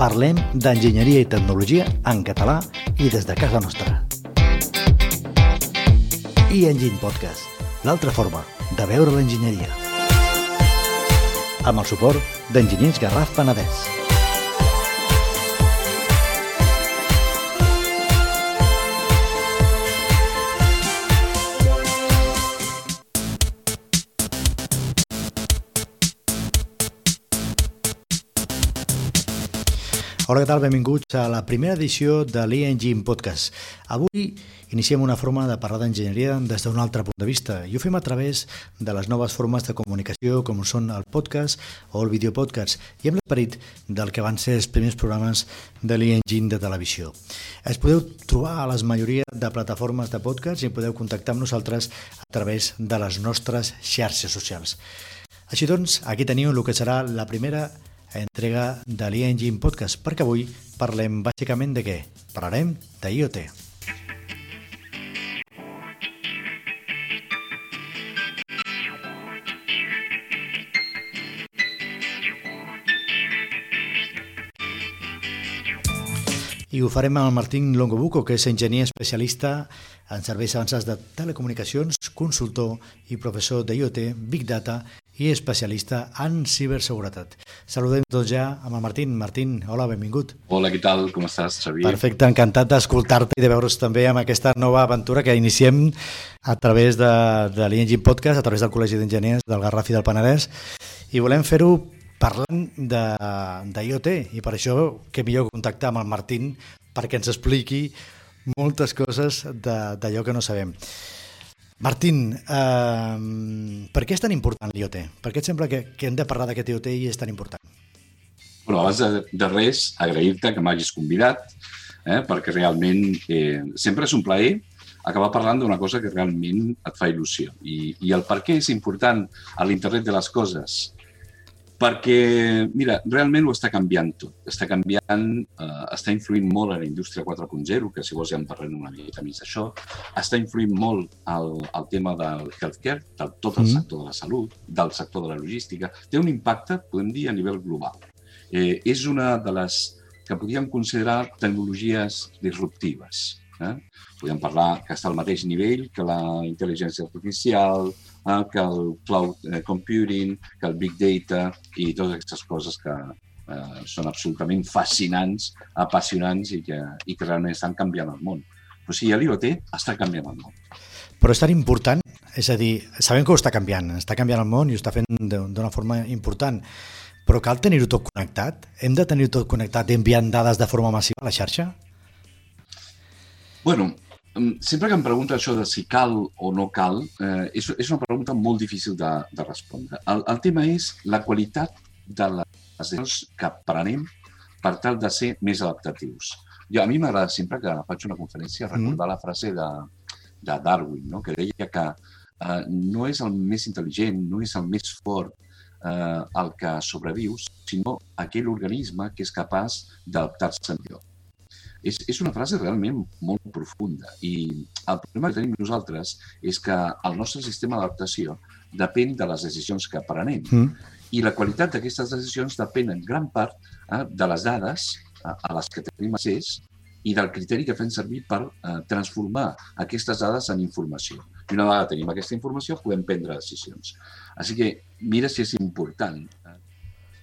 Parlem d'enginyeria i tecnologia en català i des de casa nostra. I Engine Podcast, l'altra forma de veure l'enginyeria. Amb el suport d'Enginyers Garraf Penedès. Hola, què tal? Benvinguts a la primera edició de l'e-Engine Podcast. Avui iniciem una forma de parlar d'enginyeria des d'un altre punt de vista i ho fem a través de les noves formes de comunicació com són el podcast o el videopodcast i amb l'esperit del que van ser els primers programes de l'e-Engine de televisió. Es podeu trobar a les majoria de plataformes de podcast i podeu contactar amb nosaltres a través de les nostres xarxes socials. Així doncs, aquí teniu el que serà la primera entrega de l'e-Engine Podcast, perquè avui parlem bàsicament de què? Parlarem d'IoT. I ho farem amb el Martín Longobuco, que és enginyer especialista en serveis avançats de telecomunicacions, consultor i professor d'IoT, Big Data i especialista en ciberseguretat. Saludem tots ja amb el Martín. Martín, hola, benvingut. Hola, què tal? Com estàs, Xavier? Perfecte, encantat d'escoltar-te i de veure's també amb aquesta nova aventura que iniciem a través de, de l'Engine Podcast, a través del Col·legi d'Enginyers del Garraf i del Penedès, i volem fer-ho parlant d'IoT, i per això que millor contactar amb el Martín perquè ens expliqui moltes coses d'allò que no sabem. Martín, eh, per què és tan important l'IoT? Per què et sembla que, que hem de parlar d'aquest IoT i és tan important? Bueno, abans de, de res, agrair-te que m'hagis convidat, eh, perquè realment eh, sempre és un plaer acabar parlant d'una cosa que realment et fa il·lusió. I, I el per què és important a l'internet de les coses perquè, mira, realment ho està canviant tot. Està canviant, eh, està influint molt en la indústria 4.0, que si vols ja en parlem una mica més d'això. Està influint molt el, el tema del healthcare, de tot el mm. sector de la salut, del sector de la logística. Té un impacte, podem dir, a nivell global. Eh, és una de les que podríem considerar tecnologies disruptives. Eh? Podem parlar que està al mateix nivell que la intel·ligència artificial, eh, que el cloud eh, computing, que el big data i totes aquestes coses que eh, són absolutament fascinants, apassionants i que, i que realment estan canviant el món. Però sí, l'IoT està canviant el món. Però és tan important, és a dir, sabem que ho està canviant, està canviant el món i ho està fent d'una forma important, però cal tenir-ho tot connectat? Hem de tenir-ho tot connectat enviant dades de forma massiva a la xarxa? Bueno, Sempre que em pregunta això de si cal o no cal, eh, és, és una pregunta molt difícil de, de respondre. El, el tema és la qualitat de les decisions que prenem per tal de ser més adaptatius. Jo, a mi m'agrada sempre que faig una conferència recordar mm. la frase de, de Darwin, no? que deia que eh, no és el més intel·ligent, no és el més fort eh, el que sobreviu, sinó aquell organisme que és capaç d'adaptar-se millor. És, és una frase realment molt profunda i el problema que tenim nosaltres és que el nostre sistema d'adaptació depèn de les decisions que prenem. Mm. I la qualitat d'aquestes decisions depèn en gran part eh, de les dades eh, a les que tenim accés i del criteri que fem servir per eh, transformar aquestes dades en informació. I una vegada tenim aquesta informació, podem prendre decisions. Així que mira si és important, eh,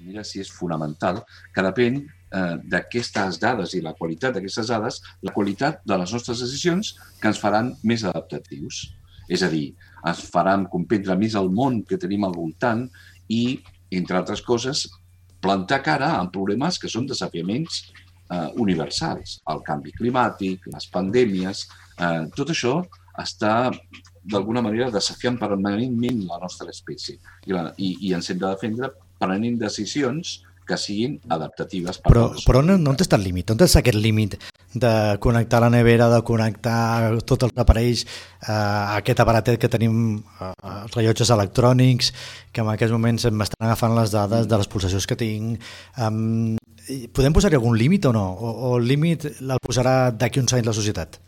mira si és fonamental, que depèn eh, d'aquestes dades i la qualitat d'aquestes dades, la qualitat de les nostres decisions que ens faran més adaptatius. És a dir, ens faran comprendre més el món que tenim al voltant i, entre altres coses, plantar cara a problemes que són desafiaments eh, universals. El canvi climàtic, les pandèmies, eh, tot això està d'alguna manera desafiant permanentment la nostra espècie i, la, i, i ens hem de defendre prenent decisions que siguin adaptatives. Per però, però on, on està el límit? On està aquest límit de connectar la nevera, de connectar tots els aparells, eh, aquest aparatet que tenim, eh, els rellotges electrònics, que en aquests moments m'estan agafant les dades de les pulsacions que tinc. Um, podem posar-hi algun límit o no? O, o el límit el posarà d'aquí uns anys la societat?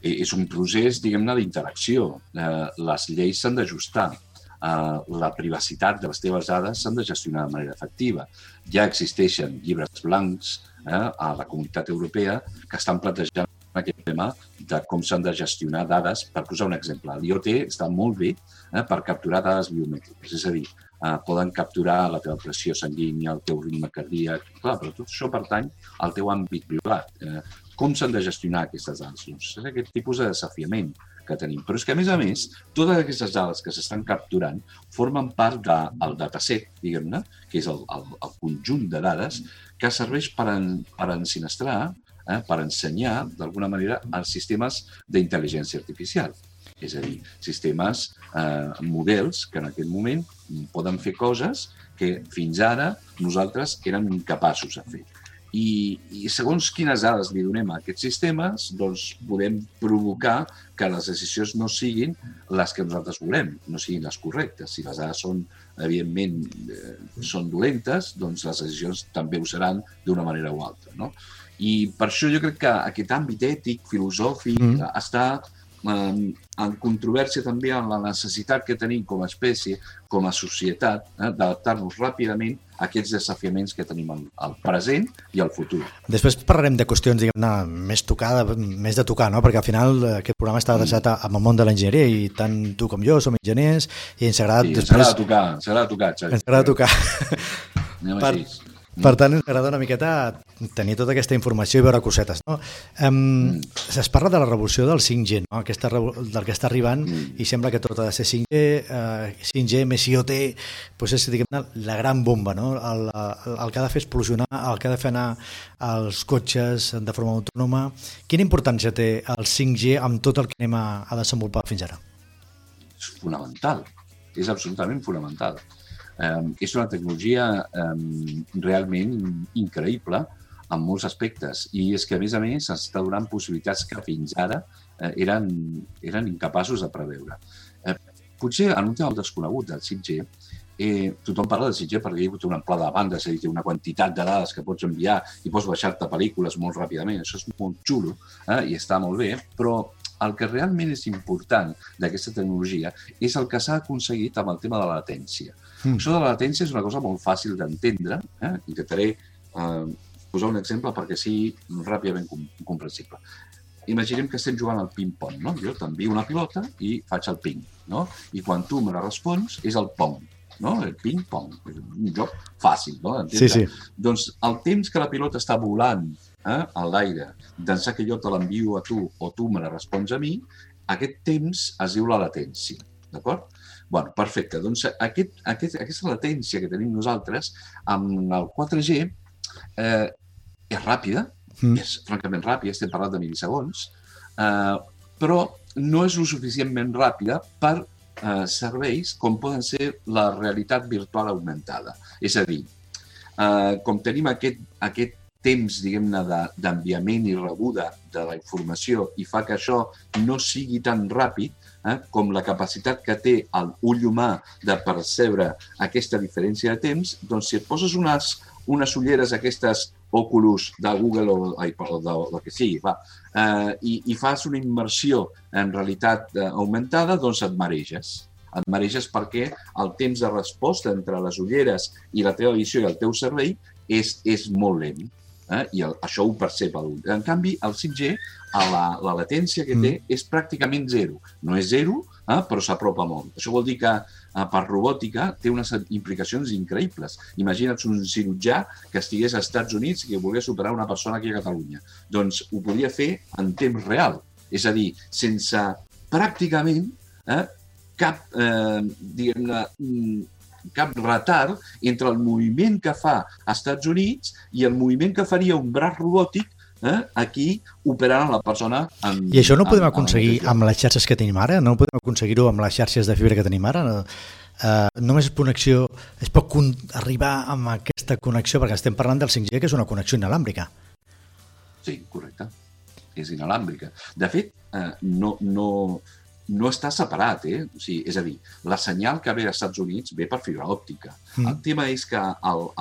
És un procés, diguem-ne, d'interacció. Eh, les lleis s'han d'ajustar eh, la privacitat de les teves dades s'han de gestionar de manera efectiva. Ja existeixen llibres blancs eh, a la comunitat europea que estan plantejant aquest tema de com s'han de gestionar dades. Per posar un exemple, l'IoT està molt bé eh, per capturar dades biomètriques, és a dir, eh, poden capturar la teva pressió sanguínia, el teu ritme cardíac, clar, però tot això pertany al teu àmbit privat. Eh, com s'han de gestionar aquestes dades? Doncs és aquest tipus de desafiament que tenim. Però és que, a més a més, totes aquestes dades que s'estan capturant formen part del dataset, diguem-ne, que és el, el, el conjunt de dades que serveix per, en, per ensinistrar, eh, per ensenyar, d'alguna manera, els sistemes d'intel·ligència artificial. És a dir, sistemes, eh, models que en aquest moment poden fer coses que fins ara nosaltres érem incapaços de fer. I, i segons quines dades li donem a aquests sistemes, doncs podem provocar que les decisions no siguin les que nosaltres volem, no siguin les correctes. Si les dades són, evidentment, eh, són dolentes, doncs les decisions també ho seran d'una manera o altra. No? I per això jo crec que aquest àmbit ètic, filosòfic, mm. està eh, en controvèrsia també amb la necessitat que tenim com a espècie, com a societat, eh, d'adaptar-nos ràpidament aquests desafiaments que tenim al, al present i al futur. Després parlarem de qüestions diguem-ne més tocada, més de tocar, no? perquè al final eh, aquest programa està adreçat mm. al món de l'enginyeria i tant tu com jo som enginyers i ens agrada sí, després... Ens agrada tocar, ens agrada tocar, Xavi. Ens agrada tocar. Anem per, així. Per tant, ens agrada una miqueta tenir tota aquesta informació i veure cosetes. No? Um. Es parla de la revolució del 5G, no? Aquesta, del que està arribant, mm. i sembla que tot ha de ser 5G, uh, 5G més IoT, doncs és diguem la gran bomba, no? el, el, el que ha de fer explosionar, el que ha de fer anar els cotxes de forma autònoma. Quina importància té el 5G amb tot el que anem a, a desenvolupar fins ara? És fonamental, és absolutament fonamental Eh, és una tecnologia eh, realment increïble en molts aspectes i és que, a més a més, està donant possibilitats que fins ara eh, eren, eren incapaços de preveure. Eh, potser en un tema desconegut del 5G, eh, tothom parla del 5G perquè hi ha una amplada de banda, és a dir, una quantitat de dades que pots enviar i pots baixar-te pel·lícules molt ràpidament. Això és molt xulo eh, i està molt bé, però el que realment és important d'aquesta tecnologia és el que s'ha aconseguit amb el tema de la latència. Mm. Això de la latència és una cosa molt fàcil d'entendre. Eh? Intentaré eh, posar un exemple perquè sigui ràpidament com comprensible. Imaginem que estem jugant al ping-pong, no? Jo t'envio una pilota i faig el ping, no? I quan tu me la respons és el pong, no? El ping-pong. És un joc fàcil, no? Sí, sí. Doncs el temps que la pilota està volant eh, a l'aire, d'ençà que jo te l'envio a tu o tu me la respons a mi, aquest temps es diu la latència, d'acord? Bueno, perfecte. Doncs aquest, aquest, aquesta latència que tenim nosaltres amb el 4G eh, és ràpida, mm. és francament ràpida, estem parlant de milisegons, eh, però no és lo suficientment ràpida per eh, serveis com poden ser la realitat virtual augmentada. És a dir, eh, com tenim aquest, aquest temps, diguem-ne, d'enviament i rebuda de la informació i fa que això no sigui tan ràpid, eh, com la capacitat que té l'ull humà de percebre aquesta diferència de temps, doncs si et poses unes, unes ulleres aquestes Oculus de Google o, ai, o de, de que sigui, va, eh, i, i fas una immersió en realitat eh, augmentada, doncs et mareges. Et mareges perquè el temps de resposta entre les ulleres i la teva visió i el teu cervell és, és molt lent eh? i el, això ho percep l'ull. En canvi, el 5G, a la, la latència que té mm. és pràcticament zero. No és zero, eh? però s'apropa molt. Això vol dir que eh, per robòtica té unes implicacions increïbles. Imagina't un cirurgià que estigués als Estats Units i que volgués operar una persona aquí a Catalunya. Doncs ho podria fer en temps real. És a dir, sense pràcticament eh, cap, eh, diguem-ne, mm, cap retard entre el moviment que fa als Estats Units i el moviment que faria un braç robòtic eh, aquí operant la persona. En, I això no ho podem en, aconseguir en amb les xarxes que tenim ara? No podem aconseguir-ho amb les xarxes de fibra que tenim ara? No? Uh, només connexió, es pot arribar amb aquesta connexió, perquè estem parlant del 5G, que és una connexió inalàmbrica. Sí, correcte. És inalàmbrica. De fet, uh, no, no, no està separat, eh? O sigui, és a dir, la senyal que ve als Estats Units ve per fibra òptica. Mm. El tema és que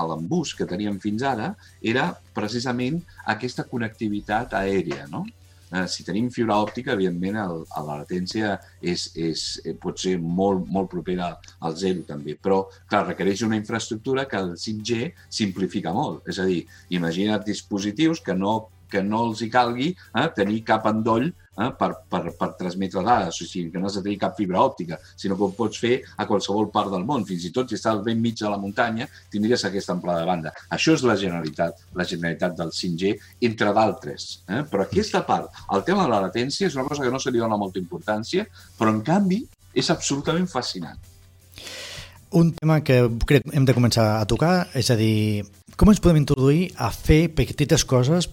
l'embús que teníem fins ara era precisament aquesta connectivitat aèria, no? eh, si tenim fibra òptica, evidentment el, la latència és, és, eh, pot ser molt, molt propera al zero també, però clar, requereix una infraestructura que el 5G simplifica molt. És a dir, imagina't dispositius que no que no els hi calgui eh, tenir cap endoll eh, per, per, per transmetre dades, o sigui, que no has de tenir cap fibra òptica, sinó que ho pots fer a qualsevol part del món. Fins i tot si estàs ben mig de la muntanya, tindries aquesta amplada de banda. Això és la generalitat, la generalitat del 5G, entre d'altres. Eh? Però aquesta part, el tema de la latència, és una cosa que no se li dona molta importància, però en canvi és absolutament fascinant. Un tema que crec hem de començar a tocar, és a dir, com ens podem introduir a fer petites coses,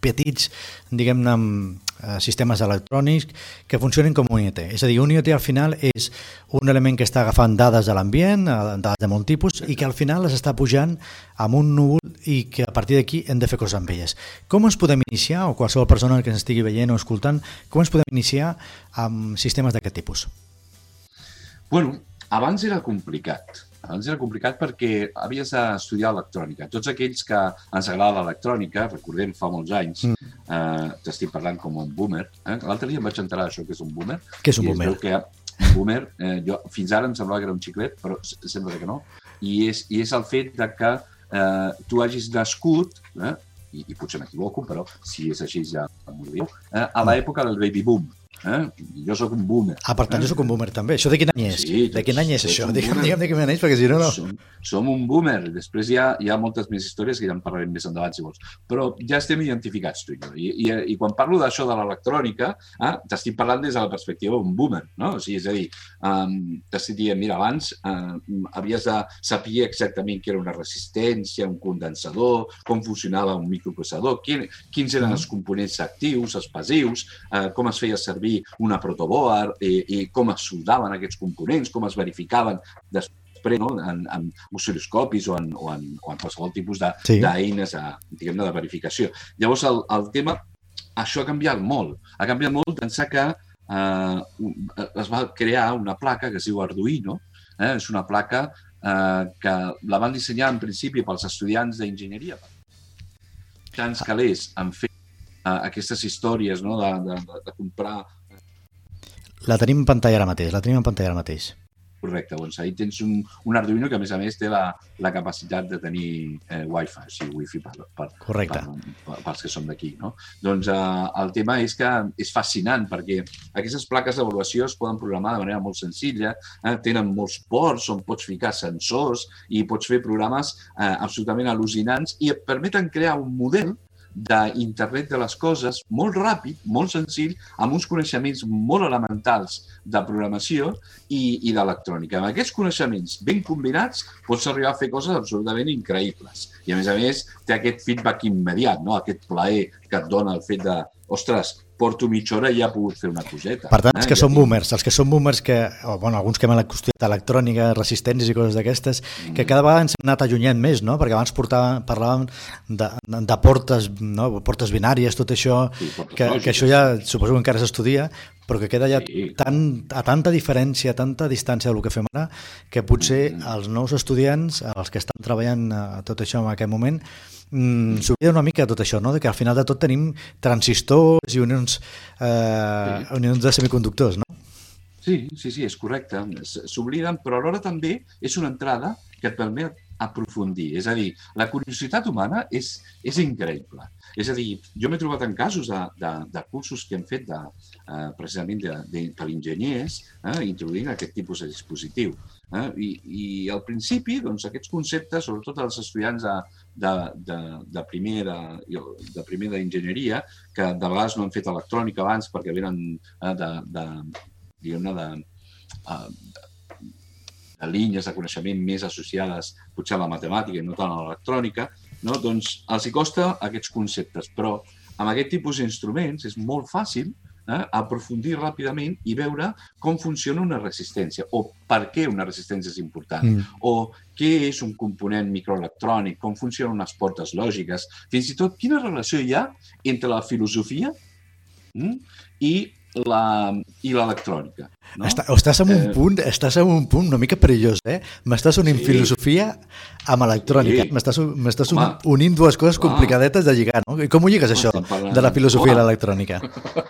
petits, diguem-ne, Eh, sistemes electrònics que funcionin com un IoT. És a dir, un IoT al final és un element que està agafant dades de l'ambient, eh, dades de molt tipus, i que al final les està pujant amb un núvol i que a partir d'aquí hem de fer coses amb elles. Com ens podem iniciar, o qualsevol persona que ens estigui veient o escoltant, com ens podem iniciar amb sistemes d'aquest tipus? Bueno, abans era complicat abans era complicat perquè havies d'estudiar electrònica. Tots aquells que ens agrada l'electrònica, recordem fa molts anys, mm. eh, t'estic parlant com un boomer. Eh? L'altre dia em vaig enterar d'això que és un boomer. Què és un boomer? que un boomer, eh, jo, fins ara em semblava que era un xiclet, però sembla que no. I és, i és el fet de que eh, tu hagis nascut, eh, i, i potser m'equivoco, però si és així ja m'ho diu, eh, a l'època del baby boom. Eh? Jo sóc un boomer. Ah, per tant, eh? jo sóc un boomer també. Això de quin any és? Sí, de quin any és això? Digue'm, digue'm de quin any és, perquè si no, no... Som, som un boomer. Després hi ha, hi ha moltes més històries que ja en parlarem més endavant, si vols. Però ja estem identificats, tu i jo. I, i, i quan parlo d'això de l'electrònica, eh, t'estic parlant des de la perspectiva d'un boomer, no? O sigui, és a dir, um, t'estic dient, mira, abans uh, havies de saber exactament què era una resistència, un condensador, com funcionava un microprocessador, quin, quins eren els components actius, els passius, uh, com es feia servir servir una protoboard i, i com es soldaven aquests components, com es verificaven després no? en, en oscil·loscopis o en, o, en, o en qualsevol tipus d'eines de, sí. de, de verificació. Llavors, el, el tema, això ha canviat molt. Ha canviat molt d'ençà que eh, es va crear una placa que es diu Arduino. Eh? És una placa eh, que la van dissenyar en principi pels estudiants d'enginyeria. Tants calés han fet eh, aquestes històries no? de, de, de comprar la tenim en pantalla ara mateix, la tenim en pantalla ara mateix. Correcte, doncs ahí tens un, un Arduino que a més a més té la, la capacitat de tenir eh, Wi-Fi, o sigui, Wi-Fi per, per, Correcte. per, per, pels que som d'aquí. No? Doncs eh, el tema és que és fascinant perquè aquestes plaques d'avaluació es poden programar de manera molt senzilla, eh, tenen molts ports on pots ficar sensors i pots fer programes eh, absolutament al·lucinants i et permeten crear un model d'internet de les coses molt ràpid, molt senzill, amb uns coneixements molt elementals de programació i, i d'electrònica. Amb aquests coneixements ben combinats pots arribar a fer coses absolutament increïbles. I a més a més té aquest feedback immediat, no? aquest plaer que et dona el fet de, ostres, porto mitja hora i ja he pogut fer una coseta. Per tant, els eh? que són boomers, els que són boomers que, o, bueno, alguns que hem estudiat electrònica, resistències i coses d'aquestes, mm. que cada vegada ens hem anat allunyant més, no? Perquè abans portàvem, parlàvem de, de portes, no? portes binàries, tot això, sí, que, que això ja suposo que encara s'estudia, però que queda ja sí. tan, a tanta diferència, a tanta distància del que fem ara, que potser mm. els nous estudiants, els que estan treballant a tot això en aquest moment, mm, s'oblida una mica tot això, no? de que al final de tot tenim transistors i unions, eh, sí. unions de semiconductors, no? Sí, sí, sí, és correcte. S'obliden, però alhora també és una entrada que et permet aprofundir. És a dir, la curiositat humana és, és increïble. És a dir, jo m'he trobat en casos de, de, de cursos que hem fet de, uh, precisament de, de, per enginyers eh, introduint aquest tipus de dispositiu. Eh? I, I al principi, doncs, aquests conceptes, sobretot els estudiants de, de, de, de primer de, de primer d'enginyeria, que de vegades no han fet electrònica abans perquè venen eh, de, de, diguem-ne, de, uh, de línies de coneixement més associades potser a la matemàtica i no tant a l'electrònica, no? doncs els hi costa aquests conceptes, però amb aquest tipus d'instruments és molt fàcil eh, aprofundir ràpidament i veure com funciona una resistència o per què una resistència és important mm. o què és un component microelectrònic, com funcionen unes portes lògiques, fins i tot quina relació hi ha entre la filosofia mm, i la, i l'electrònica. No? Està, estàs en un eh... punt, estàs en un punt una mica perillós, eh? M'estàs unint sí. filosofia amb electrònica. Sí. M'estàs un, unint dues coses Home. complicadetes de lligar, no? I com ho lligues, això, de la filosofia Home. i l'electrònica?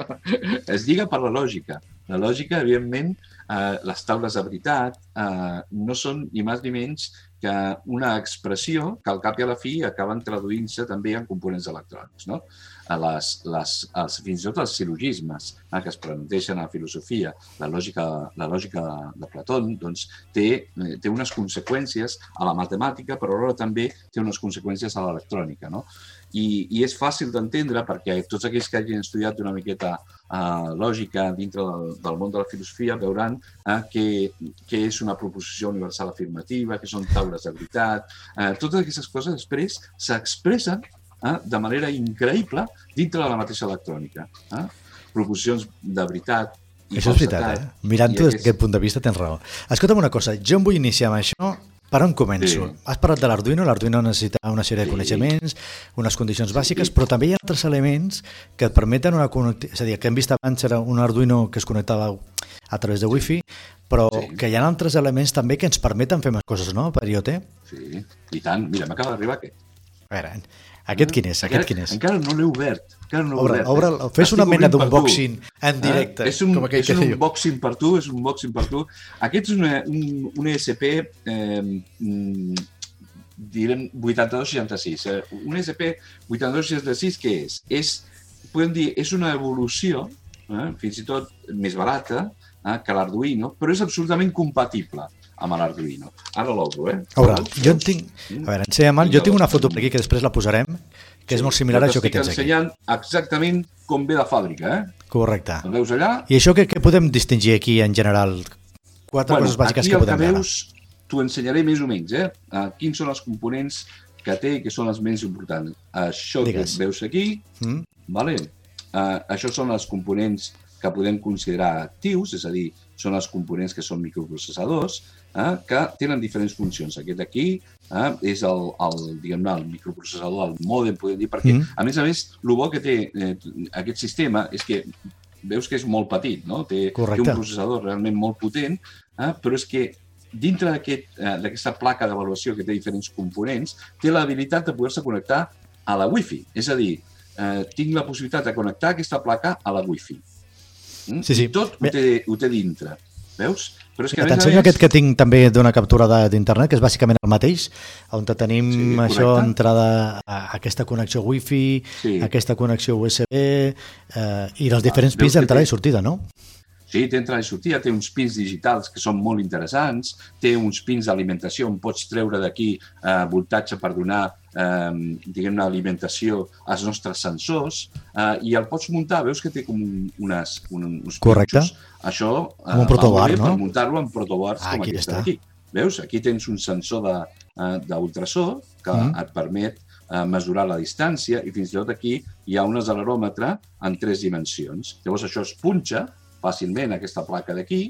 es lliga per la lògica. La lògica, evidentment, eh, les taules de veritat eh, no són ni més ni menys que una expressió que al cap i a la fi acaben traduint-se també en components electrònics. No? Les, les, els, fins i tot els silogismes eh, que es planteixen a la filosofia, la lògica, la lògica de Platón, doncs, té, eh, té unes conseqüències a la matemàtica, però alhora també té unes conseqüències a l'electrònica. No? I, I és fàcil d'entendre perquè tots aquells que hagin estudiat una miqueta uh, lògica dintre del, del món de la filosofia veuran uh, que, que és una proposició universal afirmativa, que són taules de veritat. Uh, totes aquestes coses després s'expressen uh, de manera increïble dintre de la mateixa electrònica. Uh? Proposicions de veritat, i això és veritat, eh? Mirant-ho des d'aquest punt de vista tens raó. Escolta'm una cosa, jo em vull iniciar amb això per on començo? Sí. Has parlat de l'Arduino, l'Arduino necessita una sèrie de coneixements, unes condicions bàsiques, sí. però també hi ha altres elements que et permeten una connectivitat, és a dir, que hem vist abans era un Arduino que es connectava a través de Wi-Fi, però sí. que hi ha altres elements també que ens permeten fer més coses, no, per IoT? Sí, i tant. Mira, m'acaba d'arribar aquest. A veure, aquest quin és? Aquest quin és? Encara no l'he obert. Encara no obre, obert. Obre, fes Estic una mena d'unboxing en eh? directe. Eh? És un, com és un unboxing per tu, és un unboxing per tu. Aquest és una, un, un ESP eh, mm, direm 8266. Eh? Un ESP 8266 què és? És, podem dir, és una evolució, eh? fins i tot més barata, eh? que l'Arduino, però és absolutament compatible amb l'Arduino. Ara l'obro, eh? A veure, jo en tinc... A veure, ensenya'm, jo tinc una foto per aquí que després la posarem, que és molt similar a això que tens aquí. ensenyant exactament com ve de fàbrica, eh? Correcte. El veus allà? I això què, què podem distingir aquí en general? Quatre bueno, coses bàsiques que podem veure. T'ho ensenyaré més o menys, eh? Uh, quins són els components que té i que són els més importants. Això Digues. que veus aquí, mm. vale? Uh, això són els components que podem considerar actius, és a dir, són els components que són microprocessadors, eh, que tenen diferents funcions. Aquest aquí eh, és el, el, diguem el microprocessador, el mòdem, podem dir, perquè, mm. a més a més, el bo que té eh, aquest sistema és que veus que és molt petit, no? Té, té un processador realment molt potent, eh, però és que dintre eh, d'aquesta eh, placa d'avaluació que té diferents components, té l'habilitat de poder-se connectar a la Wi-Fi. És a dir, eh, tinc la possibilitat de connectar aquesta placa a la Wi-Fi. Mm? Sí, sí. I tot ho té, ho té dintre. Veus? Però és que, T'ensenyo més... aquest que tinc també d'una captura d'internet, que és bàsicament el mateix, on tenim sí, això, entrada a aquesta connexió Wi-Fi, sí. aquesta connexió USB eh, i els diferents pins d'entrada i sortida, no? Sí, té entrada i sortida, té uns pins digitals que són molt interessants, té uns pins d'alimentació on pots treure d'aquí eh, voltatge per donar eh, diguem-ne, alimentació als nostres sensors eh, i el pots muntar, veus que té com unes, un, uns Correcte. Pinxos. Això eh, un protobar, no? per muntar-lo en protobars ah, com aquí està. d'aquí. Veus? Aquí tens un sensor d'ultrasó eh, que mm. et permet eh, mesurar la distància i fins i tot aquí hi ha un accelerometre en tres dimensions. Llavors això es punxa fàcilment aquesta placa d'aquí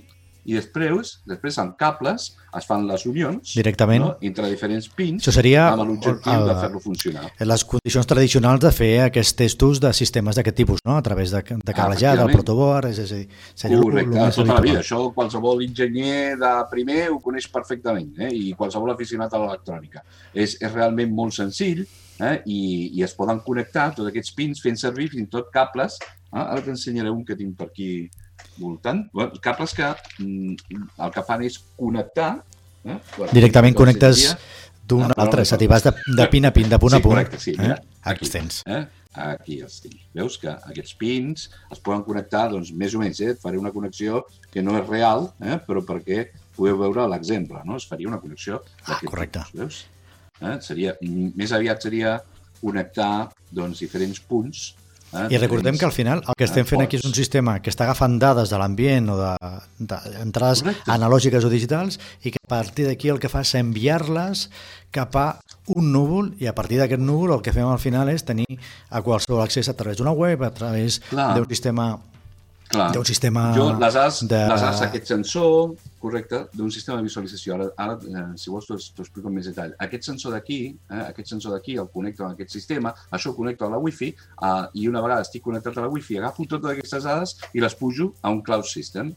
i després, després amb cables es fan les unions directament no? entre diferents pins Això seria amb l'objectiu de fer-lo funcionar. Les condicions tradicionals de fer aquests testos de sistemes d'aquest tipus, no? a través de, de cablejada, del protoboard, és a dir, seria Correcte, el, el tota la vida. Això qualsevol enginyer de primer ho coneix perfectament eh? i qualsevol aficionat a l'electrònica. És, és realment molt senzill eh? I, i es poden connectar tots aquests pins fent servir fins i tot cables. Eh? Ara t'ensenyaré un que tinc per aquí voltant. Bueno, cables que mm, el que fan és connectar... Eh? Bueno, Directament connectes d'un a l'altre, és a dir, vas de, de pin a pin, de punt sí, a punt. Correcte, sí, mira, eh? aquí, aquí tens. Eh? Aquí els tinc. Veus que aquests pins es poden connectar, doncs, més o menys, eh? et faré una connexió que no és real, eh? però perquè podeu veure l'exemple, no? Es faria una connexió ah, correcte. Tipus, veus? Eh? Seria, més aviat seria connectar doncs, diferents punts Eh? I recordem que al final el que estem fent aquí és un sistema que està agafant dades de l'ambient o d'entrades de, de analògiques o digitals i que a partir d'aquí el que fa és enviar-les cap a un núvol i a partir d'aquest núvol el que fem al final és tenir a qualsevol accés a través d'una web, a través d'un sistema d'un sistema... Jo, les dades, de... les dades aquest sensor, correcte, d'un sistema de visualització. Ara, ara eh, si vols, t'ho explico en més detall. Aquest sensor d'aquí, eh, aquest sensor d'aquí, el connecto a aquest sistema, això ho connecto a la Wi-Fi, eh, i una vegada estic connectat a la Wi-Fi, agafo totes aquestes dades i les pujo a un cloud system,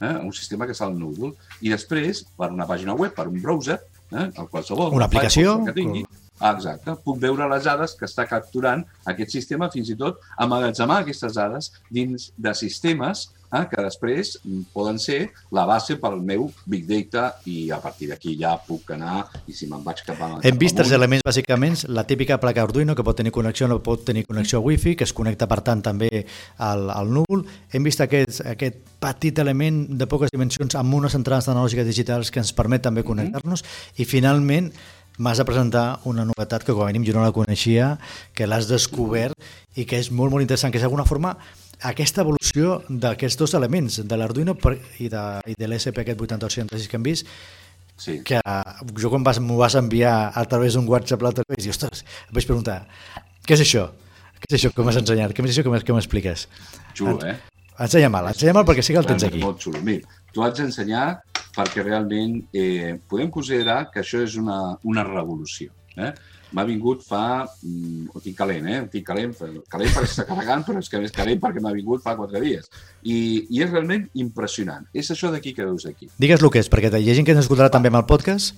eh, un sistema que està al núvol. I després, per una pàgina web, per un browser, eh, el qualsevol... Una aplicació... Que tingui, Ah, exacte. Puc veure les dades que està capturant aquest sistema, fins i tot amagatzemar aquestes dades dins de sistemes eh, que després poden ser la base pel meu Big Data i a partir d'aquí ja puc anar i si me'n vaig cap a... Hem vist tres elements, bàsicament, la típica placa Arduino que pot tenir connexió o no pot tenir connexió a Wi-Fi, que es connecta, per tant, també al, al núvol. Hem vist aquest, aquest petit element de poques dimensions amb unes entrades tecnològiques digitals que ens permet també mm-hmm. connectar-nos mm -hmm. i, finalment, m'has de presentar una novetat que com a mínim jo no la coneixia, que l'has descobert i que és molt, molt interessant, que és d'alguna forma aquesta evolució d'aquests dos elements, de l'Arduino i de, i de l'SP aquest 8266 que hem vist, sí. que jo quan vas, m'ho vas enviar a través d'un WhatsApp l'altre dia, i ostres, em vaig preguntar, què és això? Què és això que m'has ensenyat? Què és això que m'expliques? Xulo, eh? Ensenya-me'l, ensenya-me'l perquè sí que el tens aquí. Molt xulo. Mira, t'ho haig d'ensenyar perquè realment eh, podem considerar que això és una, una revolució. Eh? M'ha vingut fa... Mm, ho tinc calent, eh? Ho tinc calent, calent perquè està carregant, però és que més calent perquè m'ha vingut fa quatre dies. I, I és realment impressionant. És això d'aquí que veus aquí. Digues el que és, perquè hi ha gent que ens escoltarà també amb el podcast.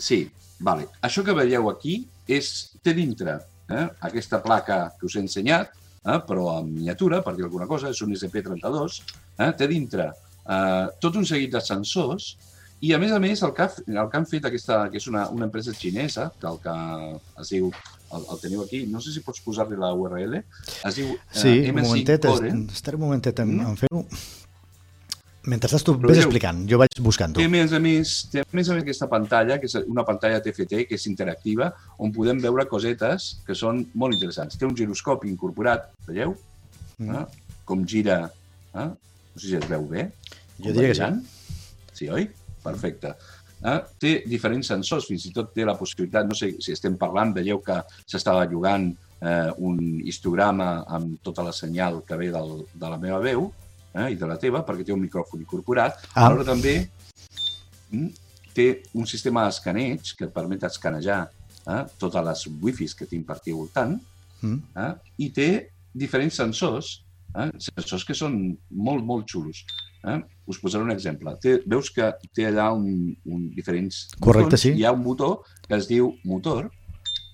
Sí, vale. Això que veieu aquí és, té dintre eh, aquesta placa que us he ensenyat, eh, però en miniatura, per dir alguna cosa, és un SP32, eh, té dintre eh, tot un seguit de sensors i, a més a més, el que, ha, el que han fet aquesta, que és una, una empresa xinesa, que el que es diu, el, el teniu aquí, no sé si pots posar-li la URL, es diu eh, sí, M5 un momentet, Core. Estaré un momentet en, mm. en fer-ho. Mentre estàs tu vés explicant, jo vaig buscant-ho. Té, més a més, té a més a més aquesta pantalla, que és una pantalla TFT, que és interactiva, on podem veure cosetes que són molt interessants. Té un giroscopi incorporat, veieu? Mm. Eh? Com gira, eh? no sé si es veu bé. Jo diria que sí. Sí, oi? Perfecte. Eh? Té diferents sensors, fins i tot té la possibilitat, no sé si estem parlant, veieu que s'estava llogant eh, un histograma amb tota la senyal que ve del, de la meva veu eh, i de la teva, perquè té un micròfon incorporat. Ah. Alhora també mm, té un sistema d'escaneig que et permet escanejar eh, totes les wifis que tinc per aquí al voltant mm. eh, i té diferents sensors, eh, sensors que són molt, molt xulos. Eh? Us posaré un exemple. Té, veus que té allà un, un diferents Correcte, botons. sí. Hi ha un botó que es diu motor.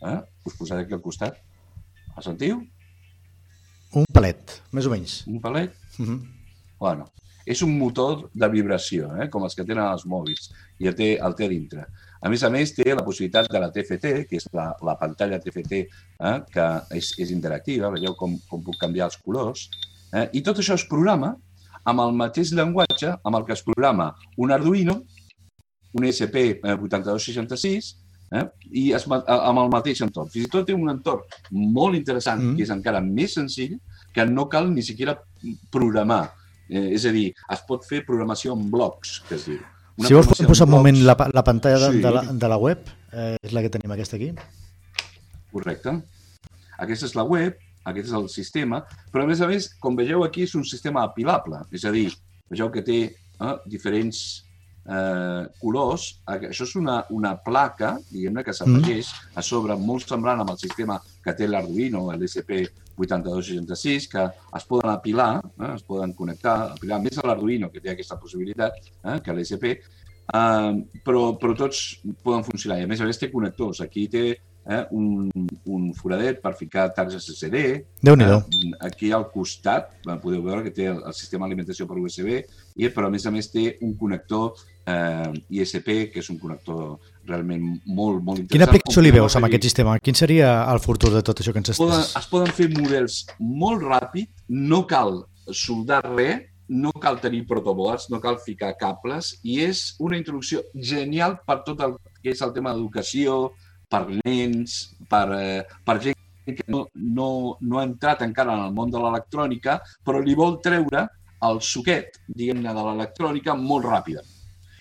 Eh? Us posaré aquí al costat. El sentiu? Un palet, més o menys. Un palet? Uh mhm. -huh. Bueno, és un motor de vibració, eh? com els que tenen els mòbils, i el té, el té dintre. A més a més, té la possibilitat de la TFT, que és la, la pantalla TFT, eh? que és, és interactiva, veieu com, com puc canviar els colors, eh? i tot això es programa amb el mateix llenguatge amb el que es programa un Arduino, un ESP8266, eh, i es, amb el mateix entorn. Fins i tot té un entorn molt interessant, mm. que és encara més senzill, que no cal ni siquiera programar. Eh, és a dir, es pot fer programació en blocs, que es diu. Una si vols podem posar un moment la, la pantalla de, sí. de, la, de la web, eh, és la que tenim aquesta aquí. Correcte. Aquesta és la web, aquest és el sistema, però a més a més, com veieu aquí, és un sistema apilable, és a dir, veieu que té eh, diferents eh, colors. Això és una, una placa, diguem-ne, que s'afegeix mm. a sobre, molt semblant amb el sistema que té l'Arduino, l'SP8266, que es poden apilar, eh, es poden connectar, apilar més a l'Arduino, que té aquesta possibilitat, eh, que l'SP, eh, però, però tots poden funcionar. I a més a més té connectors. Aquí té eh, un, un foradet per ficar tags SSD. déu nhi eh, Aquí al costat podeu veure que té el, el sistema d'alimentació per USB, i, però a més a més té un connector eh, ISP, que és un connector realment molt, molt interessant. Quina aplicació li veus amb aquest sistema? Quin seria el futur de tot això que ens estàs... Poden, es poden fer models molt ràpid, no cal soldar res, no cal tenir protoboards, no cal ficar cables, i és una introducció genial per tot el que és el tema d'educació, per nens, per, eh, per gent que no, no, no ha entrat encara en el món de l'electrònica, però li vol treure el suquet, diguem-ne, de l'electrònica molt ràpida.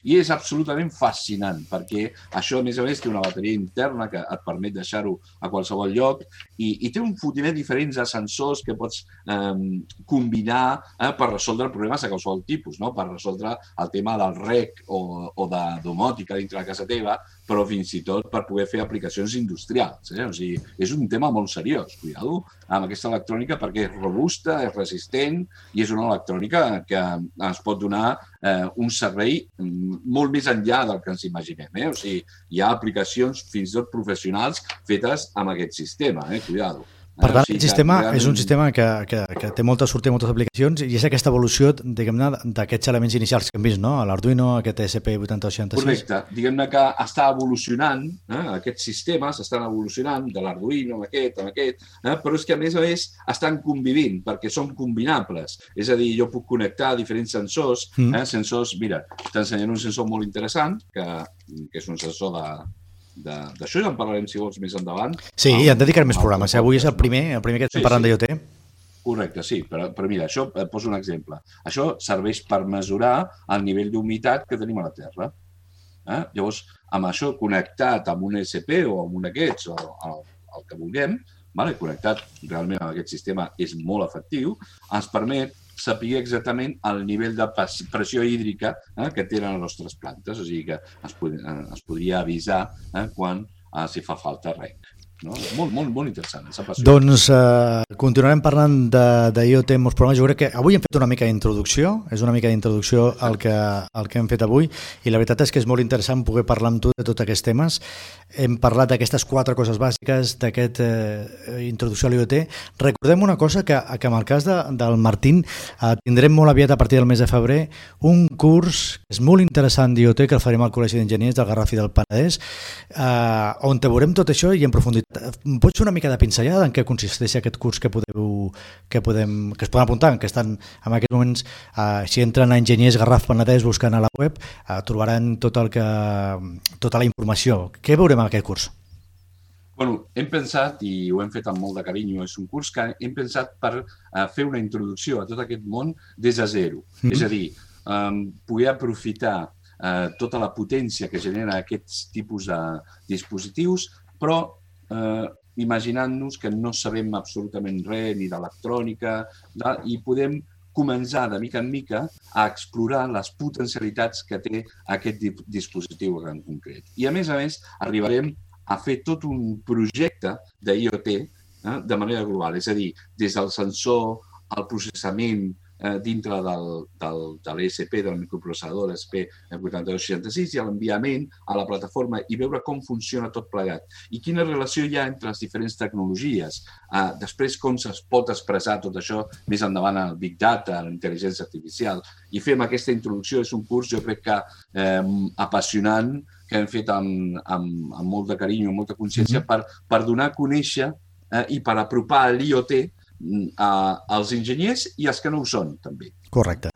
I és absolutament fascinant, perquè això, a més a més, té una bateria interna que et permet deixar-ho a qualsevol lloc i, i té un fotimer diferents de sensors que pots eh, combinar eh, per resoldre problemes de qualsevol tipus, no? per resoldre el tema del rec o, o de domòtica dintre de casa teva, però fins i tot per poder fer aplicacions industrials. Eh? O sigui, és un tema molt seriós, cuidado amb aquesta electrònica perquè és robusta, és resistent i és una electrònica que ens pot donar eh, un servei molt més enllà del que ens imaginem. Eh? O sigui, hi ha aplicacions fins i tot professionals fetes amb aquest sistema, eh? cuidado. Per tant, el sistema realment... és un sistema que, que, que té molta sortida, moltes aplicacions, i és aquesta evolució, diguem-ne, d'aquests elements inicials que hem vist, no? L'Arduino, aquest ESP8086. Correcte. Diguem-ne que està evolucionant, eh? aquests sistemes estan evolucionant, de l'Arduino amb aquest, amb aquest, eh? però és que, a més a més, estan convivint, perquè són combinables. És a dir, jo puc connectar diferents sensors, mm. eh? sensors, mira, t'ensenyaré un sensor molt interessant, que, que és un sensor de, d'això ja en parlarem, si vols, més endavant. Sí, i en dedicarem més programes. Eh? Avui és el primer, el primer que estem sí, parlant sí. d'IoT. Correcte, sí, però, però mira, això et poso un exemple. Això serveix per mesurar el nivell d'humitat que tenim a la Terra. Eh? Llavors, amb això connectat amb un SP o amb un d'aquests, o el, el que vulguem, vale? connectat realment amb aquest sistema és molt efectiu, ens permet saber exactament el nivell de pressió hídrica eh, que tenen les nostres plantes, o sigui que es, pod eh, es podria avisar eh, quan eh, si fa falta rec. No? Molt, molt, molt interessant. Doncs uh, continuarem parlant d'IoT en molts programes. Jo crec que avui hem fet una mica d'introducció, és una mica d'introducció al que, al que hem fet avui i la veritat és que és molt interessant poder parlar amb tu de tots aquests temes. Hem parlat d'aquestes quatre coses bàsiques, d'aquesta uh, introducció a l'IoT. Recordem una cosa, que, que en el cas de, del Martín uh, tindrem molt aviat a partir del mes de febrer un curs que és molt interessant d'IoT que el farem al Col·legi d'Enginyers del Garraf i del Penedès, uh, on te veurem tot això i en profunditat Pots fer una mica de pinzellada en què consisteix aquest curs que podeu que podem que es poden apuntar, que estan en aquests moments, eh, si entren a Enginyers Garraf Penedès buscant a la web, eh, trobaran tot el que, tota la informació. Què veurem en aquest curs? Bueno, hem pensat, i ho hem fet amb molt de carinyo, és un curs que hem pensat per uh, fer una introducció a tot aquest món des de zero. Mm -hmm. És a dir, um, poder aprofitar uh, tota la potència que genera aquests tipus de dispositius, però eh, imaginant-nos que no sabem absolutament res ni d'electrònica i podem començar de mica en mica a explorar les potencialitats que té aquest dispositiu en concret. I a més a més arribarem a fer tot un projecte d'IoT eh, de manera global, és a dir, des del sensor, el processament, eh, dintre del, del, de l'ESP, del microprocessador SP8266 i l'enviament a la plataforma i veure com funciona tot plegat i quina relació hi ha entre les diferents tecnologies. Eh, després, com es pot expressar tot això més endavant al Big Data, a la intel·ligència artificial. I fem aquesta introducció, és un curs, jo crec que eh, apassionant, que hem fet amb, amb, amb molt de carinyo, amb molta consciència, mm -hmm. per, per donar a conèixer eh, i per apropar l'IoT als enginyers i als que no ho són, també. Correcte.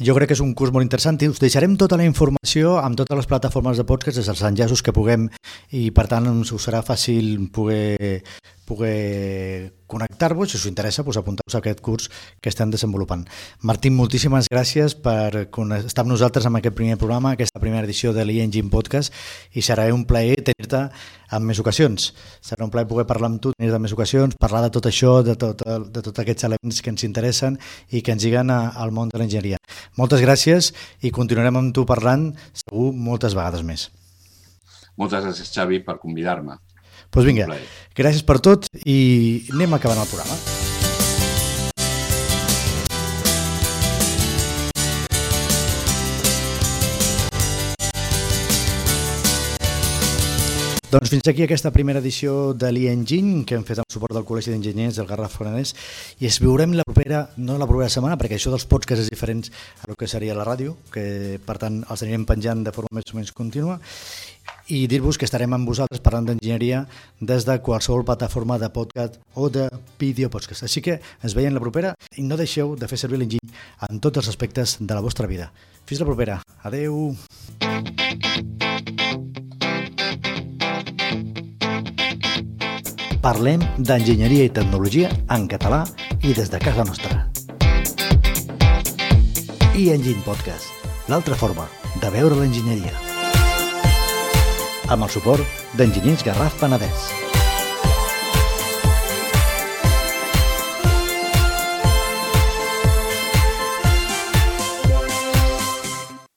Jo crec que és un curs molt interessant i us deixarem tota la informació amb totes les plataformes de podcast, dels enllaços que puguem i per tant us serà fàcil poder, poder connectar-vos, si us interessa, doncs apunteu-vos a aquest curs que estem desenvolupant. Martín, moltíssimes gràcies per estar amb nosaltres en aquest primer programa, aquesta primera edició de l'e-Engine Podcast, i serà un plaer tenir-te en més ocasions. Serà un plaer poder parlar amb tu en més ocasions, parlar de tot això, de tots de tot aquests elements que ens interessen i que ens lliguen al món de l'enginyeria. Moltes gràcies i continuarem amb tu parlant segur moltes vegades més. Moltes gràcies, Xavi, per convidar-me. Doncs pues vinga, gràcies per tot i anem acabant el programa. Doncs fins aquí aquesta primera edició de l'e-Engine que hem fet amb suport del Col·legi d'Enginyers del Garraf Foranès i es veurem la propera, no la propera setmana, perquè això dels podcasts és diferent a el que seria la ràdio, que per tant els anirem penjant de forma més o menys contínua i dir-vos que estarem amb vosaltres parlant d'enginyeria des de qualsevol plataforma de podcast o de vídeo podcast. Així que ens veiem la propera i no deixeu de fer servir l'enginy en tots els aspectes de la vostra vida. Fins la propera. Adeu. Parlem d'enginyeria i tecnologia en català i des de casa nostra. i Engine Podcast l'altra forma de veure l'enginyeria. Amb el suport d'Enginyers Garraf Penedès.